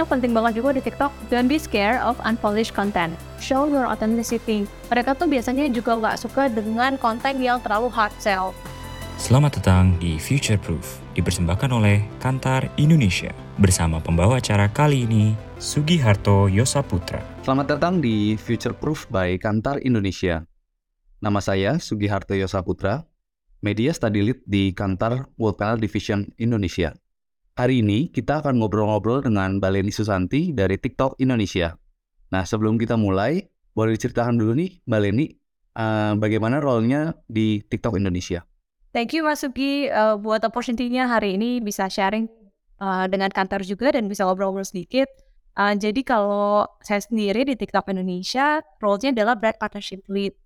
Ini yang penting banget juga di TikTok, don't be scared of unpolished content. Show your authenticity. Mereka tuh biasanya juga nggak suka dengan konten yang terlalu hard sell. Selamat datang di Future Proof, dipersembahkan oleh Kantar Indonesia. Bersama pembawa acara kali ini, Sugiharto Yosaputra. Selamat datang di Future Proof by Kantar Indonesia. Nama saya Sugiharto Yosaputra, Media Study Lead di Kantar World Panel Division Indonesia. Hari ini kita akan ngobrol-ngobrol dengan Mbak Leni Susanti dari TikTok Indonesia. Nah, sebelum kita mulai, boleh diceritakan dulu nih Mbak Leni, uh, bagaimana role-nya di TikTok Indonesia? Thank you Mas Sugi uh, buat opportunity-nya hari ini bisa sharing uh, dengan kantor juga dan bisa ngobrol-ngobrol sedikit. Uh, jadi kalau saya sendiri di TikTok Indonesia, role-nya adalah brand partnership lead.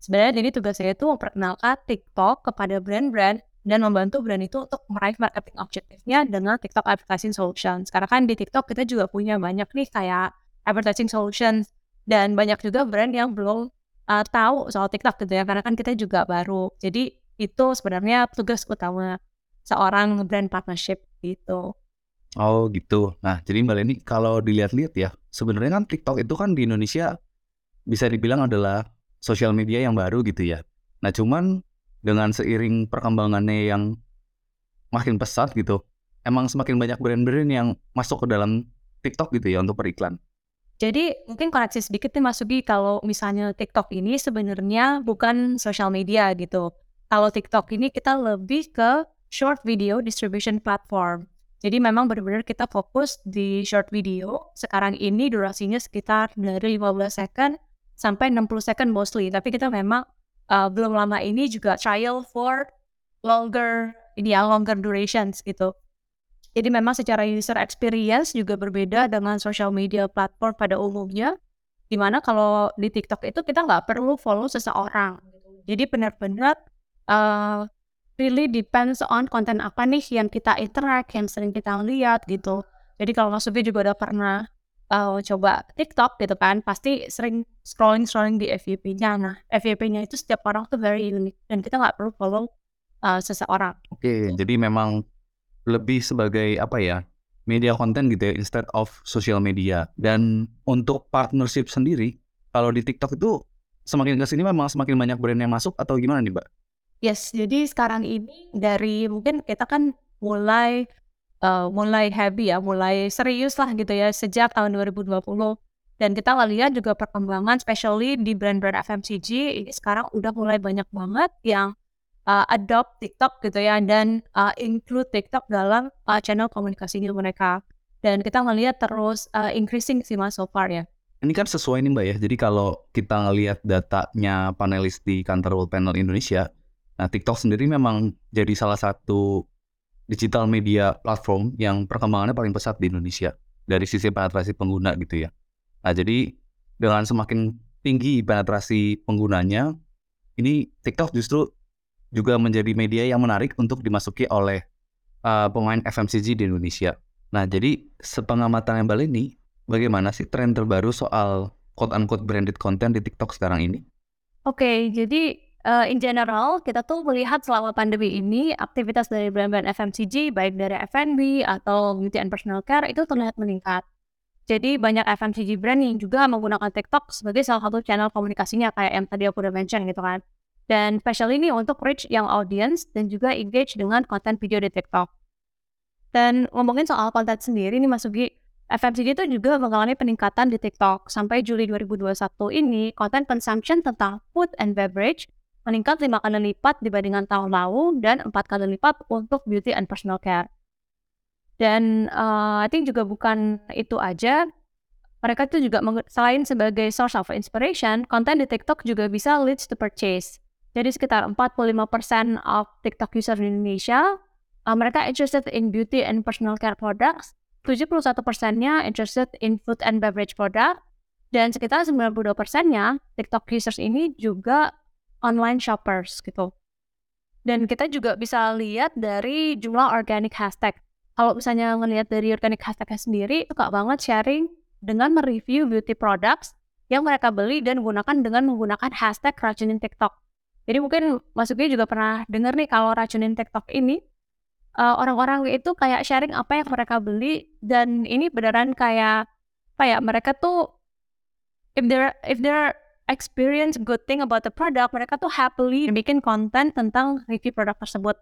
Sebenarnya jadi tugas saya itu memperkenalkan TikTok kepada brand-brand dan membantu brand itu untuk meraih marketing objektifnya dengan TikTok Advertising Solutions. Karena kan di TikTok kita juga punya banyak nih kayak advertising solutions dan banyak juga brand yang belum uh, tahu soal TikTok gitu ya karena kan kita juga baru. Jadi itu sebenarnya tugas utama seorang brand partnership gitu. Oh gitu. Nah jadi Mbak Leni kalau dilihat-lihat ya sebenarnya kan TikTok itu kan di Indonesia bisa dibilang adalah sosial media yang baru gitu ya. Nah cuman dengan seiring perkembangannya yang makin pesat gitu, emang semakin banyak brand-brand yang masuk ke dalam TikTok gitu ya untuk beriklan. Jadi mungkin koreksi sedikit nih Mas Sugi kalau misalnya TikTok ini sebenarnya bukan social media gitu. Kalau TikTok ini kita lebih ke short video distribution platform. Jadi memang benar-benar kita fokus di short video. Sekarang ini durasinya sekitar dari 15 second sampai 60 second mostly. Tapi kita memang uh, belum lama ini juga trial for longer ini ya longer durations gitu. Jadi memang secara user experience juga berbeda dengan social media platform pada umumnya. Di mana kalau di TikTok itu kita nggak perlu follow seseorang. Gitu. Jadi benar-benar uh, really depends on konten apa nih yang kita interact, yang sering kita lihat gitu. Jadi kalau Mas Sugi juga udah pernah uh, coba TikTok gitu kan, pasti sering scrolling-scrolling di FYP-nya. Nah, FYP-nya itu setiap orang tuh very unique dan kita nggak perlu follow uh, seseorang. Oke, jadi memang lebih sebagai apa ya? media konten gitu ya instead of social media. Dan untuk partnership sendiri, kalau di TikTok itu semakin ke sini memang semakin banyak brand yang masuk atau gimana nih, Mbak? Yes, jadi sekarang ini dari mungkin kita kan mulai uh, mulai heavy ya, mulai serius lah gitu ya sejak tahun 2020. Dan kita lihat juga perkembangan, especially di brand-brand FMCG, ini sekarang udah mulai banyak banget yang uh, adopt TikTok gitu ya, dan uh, include TikTok dalam uh, channel komunikasi mereka. Dan kita ngelihat terus uh, increasing sih mas so far ya. Ini kan sesuai nih Mbak ya, jadi kalau kita ngelihat datanya panelis di kantor World Panel Indonesia, nah TikTok sendiri memang jadi salah satu digital media platform yang perkembangannya paling pesat di Indonesia dari sisi penetrasi pengguna gitu ya. Nah jadi dengan semakin tinggi penetrasi penggunanya, ini TikTok justru juga menjadi media yang menarik untuk dimasuki oleh uh, pemain FMCG di Indonesia. Nah jadi sepengamatan yang balik ini, bagaimana sih tren terbaru soal quote-unquote branded content di TikTok sekarang ini? Oke, okay, jadi uh, in general kita tuh melihat selama pandemi ini aktivitas dari brand-brand FMCG baik dari F&B atau beauty and personal care itu terlihat meningkat. Jadi banyak FMCG brand yang juga menggunakan TikTok sebagai salah satu channel komunikasinya kayak yang tadi aku udah mention gitu kan. Dan special ini untuk reach yang audience dan juga engage dengan konten video di TikTok. Dan ngomongin soal konten sendiri nih Mas Sugi, FMCG itu juga mengalami peningkatan di TikTok. Sampai Juli 2021 ini, konten consumption tentang food and beverage meningkat lima kali lipat dibandingkan tahun lalu dan empat kali lipat untuk beauty and personal care. Dan uh, I think juga bukan itu aja, mereka itu juga selain sebagai source of inspiration, konten di TikTok juga bisa leads to purchase. Jadi sekitar 45% of TikTok user di Indonesia, uh, mereka interested in beauty and personal care products, 71 persennya interested in food and beverage product, dan sekitar 92 persennya TikTok users ini juga online shoppers gitu. Dan kita juga bisa lihat dari jumlah organic hashtag. Kalau misalnya ngelihat dari organic hashtagnya sendiri, itu kak banget sharing dengan mereview beauty products yang mereka beli dan gunakan dengan menggunakan hashtag racunin TikTok. Jadi mungkin masuknya juga pernah dengar nih kalau racunin TikTok ini uh, orang-orang itu kayak sharing apa yang mereka beli dan ini beneran kayak apa ya mereka tuh if they're if they're experience good thing about the product mereka tuh happily bikin konten tentang review produk tersebut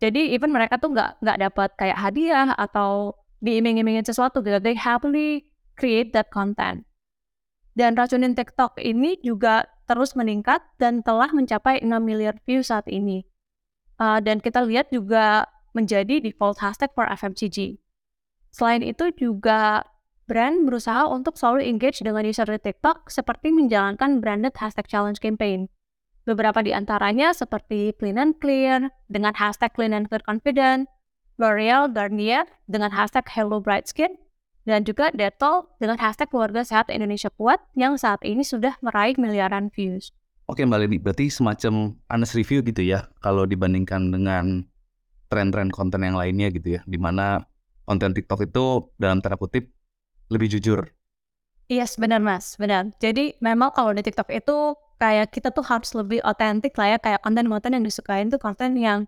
jadi even mereka tuh nggak nggak dapat kayak hadiah atau diiming-imingin sesuatu gitu they happily create that content dan racunin TikTok ini juga terus meningkat dan telah mencapai 6 miliar view saat ini. Uh, dan kita lihat juga menjadi default hashtag for FMCG. Selain itu juga brand berusaha untuk selalu engage dengan user di TikTok seperti menjalankan branded hashtag challenge campaign. Beberapa di antaranya seperti Clean and Clear dengan hashtag Clean and Clear Confident, L'Oreal Garnier dengan hashtag Hello Bright Skin, dan juga Detol dengan hashtag keluarga sehat Indonesia kuat yang saat ini sudah meraih miliaran views. Oke Mbak Leni, berarti semacam honest review gitu ya kalau dibandingkan dengan tren-tren konten yang lainnya gitu ya, di mana konten TikTok itu dalam tanda kutip lebih jujur. Yes, benar Mas, benar. Jadi memang kalau di TikTok itu kayak kita tuh harus lebih otentik lah ya, kayak konten-konten yang disukain tuh konten yang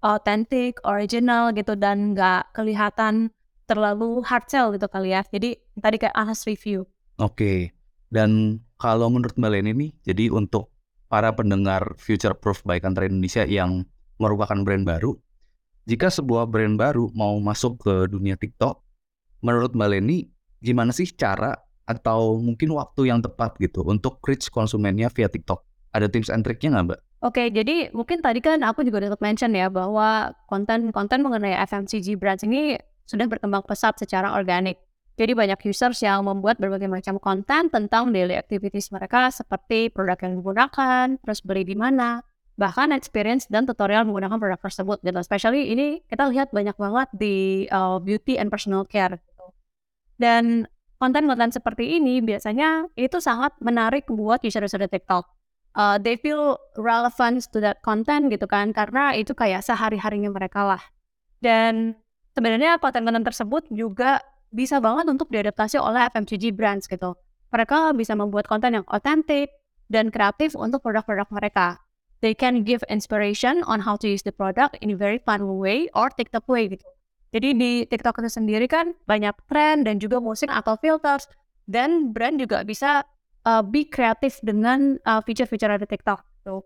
otentik, original gitu dan nggak kelihatan terlalu hard sell gitu kali ya. Jadi tadi kayak honest review. Oke. Dan kalau menurut Mbak Leni nih, jadi untuk para pendengar Future Proof by Kantor Indonesia yang merupakan brand baru, jika sebuah brand baru mau masuk ke dunia TikTok, menurut Mbak Leni, gimana sih cara atau mungkin waktu yang tepat gitu untuk reach konsumennya via TikTok? Ada tips and triknya nggak Mbak? Oke, jadi mungkin tadi kan aku juga udah mention ya bahwa konten-konten mengenai FMCG brands ini sudah berkembang pesat secara organik. Jadi banyak users yang membuat berbagai macam konten tentang daily activities mereka seperti produk yang digunakan, terus beli di mana, bahkan experience dan tutorial menggunakan produk tersebut. Dan especially ini kita lihat banyak banget di uh, beauty and personal care. Dan konten-konten seperti ini biasanya itu sangat menarik buat user-user TikTok. Uh, they feel relevant to that content gitu kan, karena itu kayak sehari-harinya mereka lah. Dan sebenarnya konten-konten tersebut juga bisa banget untuk diadaptasi oleh FMCG brands gitu. Mereka bisa membuat konten yang otentik dan kreatif untuk produk-produk mereka. They can give inspiration on how to use the product in a very fun way or TikTok way gitu. Jadi di TikTok itu sendiri kan banyak tren dan juga musik atau filters dan brand juga bisa uh, be kreatif dengan uh, feature-feature dari TikTok. Gitu.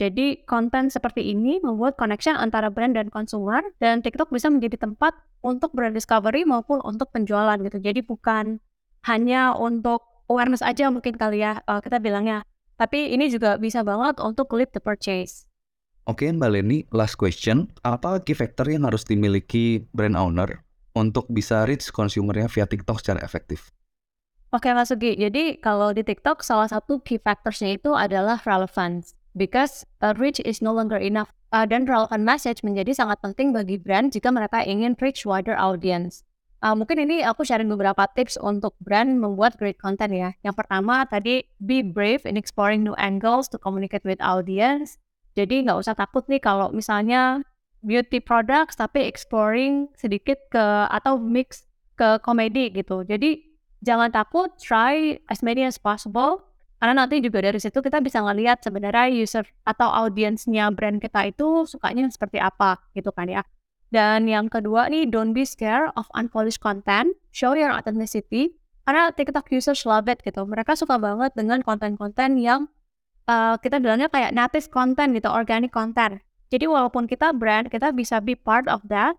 Jadi konten seperti ini membuat connection antara brand dan konsumer dan TikTok bisa menjadi tempat untuk brand discovery maupun untuk penjualan gitu. Jadi bukan hanya untuk awareness aja mungkin kali ya uh, kita bilangnya. Tapi ini juga bisa banget untuk lead the purchase. Oke Mbak Leni, last question. Apa key factor yang harus dimiliki brand owner untuk bisa reach consumernya via TikTok secara efektif? Oke Mas Sugi, jadi kalau di TikTok salah satu key factorsnya itu adalah relevance because uh, reach is no longer enough. Uh, dan relevant message menjadi sangat penting bagi brand jika mereka ingin reach wider audience. Uh, mungkin ini aku sharing beberapa tips untuk brand membuat great content ya. Yang pertama tadi be brave in exploring new angles to communicate with audience. Jadi nggak usah takut nih kalau misalnya beauty products tapi exploring sedikit ke atau mix ke komedi gitu. Jadi jangan takut, try as many as possible karena nanti juga dari situ kita bisa ngelihat sebenarnya user atau audiensnya brand kita itu sukanya seperti apa gitu kan ya. Dan yang kedua nih, don't be scared of unpolished content, show your authenticity. Karena TikTok users love it gitu. Mereka suka banget dengan konten-konten yang uh, kita bilangnya kayak native content gitu, organic content. Jadi walaupun kita brand, kita bisa be part of that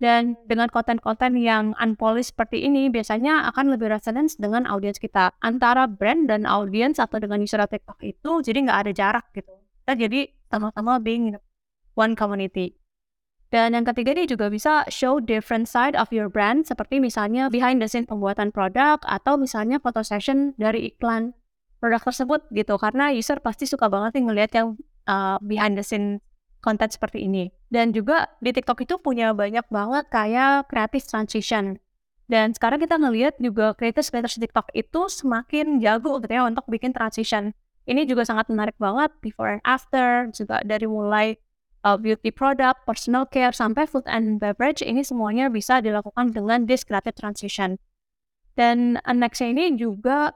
dan dengan konten-konten yang unpolished seperti ini biasanya akan lebih resonance dengan audiens kita. Antara brand dan audiens atau dengan user TikTok itu jadi nggak ada jarak gitu. Kita jadi sama-sama being one community. Dan yang ketiga ini juga bisa show different side of your brand seperti misalnya behind the scene pembuatan produk atau misalnya foto session dari iklan produk tersebut gitu. Karena user pasti suka banget nih ngelihat yang uh, behind the scene konten seperti ini. Dan juga di TikTok itu punya banyak banget kayak creative transition. Dan sekarang kita ngelihat juga creators-creators TikTok itu semakin jago gitu ya untuk bikin transition. Ini juga sangat menarik banget before and after, juga dari mulai uh, beauty product, personal care, sampai food and beverage, ini semuanya bisa dilakukan dengan this creative transition. Dan uh, nextnya ini juga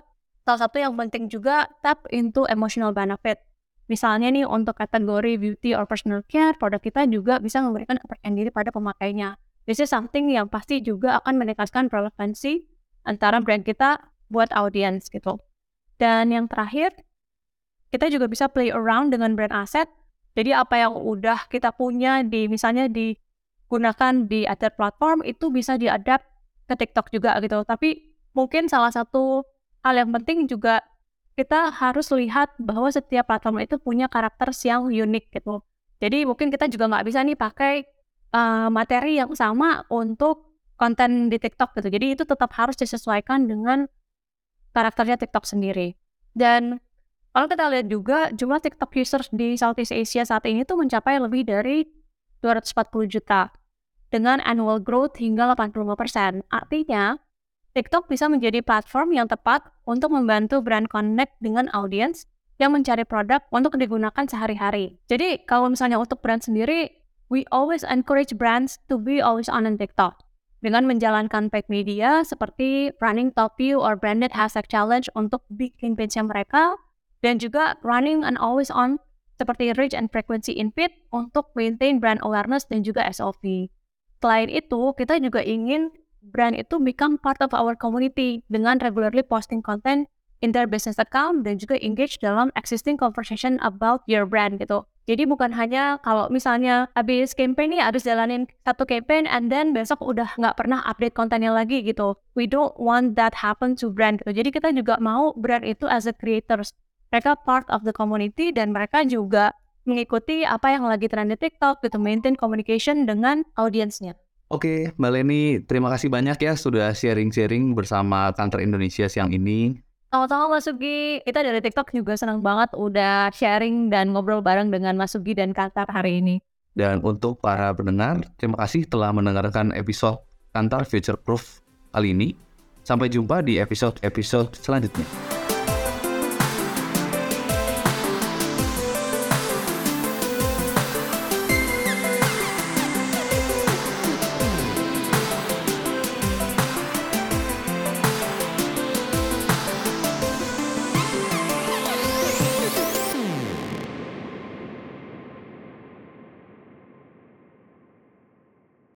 salah satu yang penting juga tap into emotional benefit. Misalnya nih untuk kategori beauty or personal care, produk kita juga bisa memberikan kepercayaan diri pada pemakainya. This is something yang pasti juga akan meningkatkan relevansi antara brand kita buat audience gitu. Dan yang terakhir, kita juga bisa play around dengan brand asset. Jadi apa yang udah kita punya di misalnya digunakan di other platform itu bisa diadapt ke TikTok juga gitu. Tapi mungkin salah satu hal yang penting juga kita harus lihat bahwa setiap platform itu punya karakter yang unik gitu. Jadi mungkin kita juga nggak bisa nih pakai uh, materi yang sama untuk konten di TikTok gitu. Jadi itu tetap harus disesuaikan dengan karakternya TikTok sendiri. Dan kalau kita lihat juga jumlah TikTok users di Southeast Asia saat ini tuh mencapai lebih dari 240 juta dengan annual growth hingga 85%. Artinya, TikTok bisa menjadi platform yang tepat untuk membantu brand connect dengan audiens yang mencari produk untuk digunakan sehari-hari. Jadi kalau misalnya untuk brand sendiri, we always encourage brands to be always on in TikTok dengan menjalankan paid media seperti running top view or branded hashtag challenge untuk bikin page mereka dan juga running an always on seperti reach and frequency in feed untuk maintain brand awareness dan juga SOV. Selain itu, kita juga ingin brand itu become part of our community dengan regularly posting content in their business account dan juga engage dalam existing conversation about your brand gitu. Jadi bukan hanya kalau misalnya habis campaign nih habis jalanin satu campaign and then besok udah nggak pernah update kontennya lagi gitu. We don't want that happen to brand gitu. Jadi kita juga mau brand itu as a creators. Mereka part of the community dan mereka juga mengikuti apa yang lagi trend di TikTok gitu, maintain communication dengan audiensnya. Oke, Mbak Leni, terima kasih banyak ya sudah sharing-sharing bersama kantor Indonesia siang ini. Sama-sama Mas Sugi, kita dari TikTok juga senang banget udah sharing dan ngobrol bareng dengan Mas Sugi dan Kantar hari ini. Dan untuk para pendengar, terima kasih telah mendengarkan episode Kantar Future Proof kali ini. Sampai jumpa di episode-episode selanjutnya.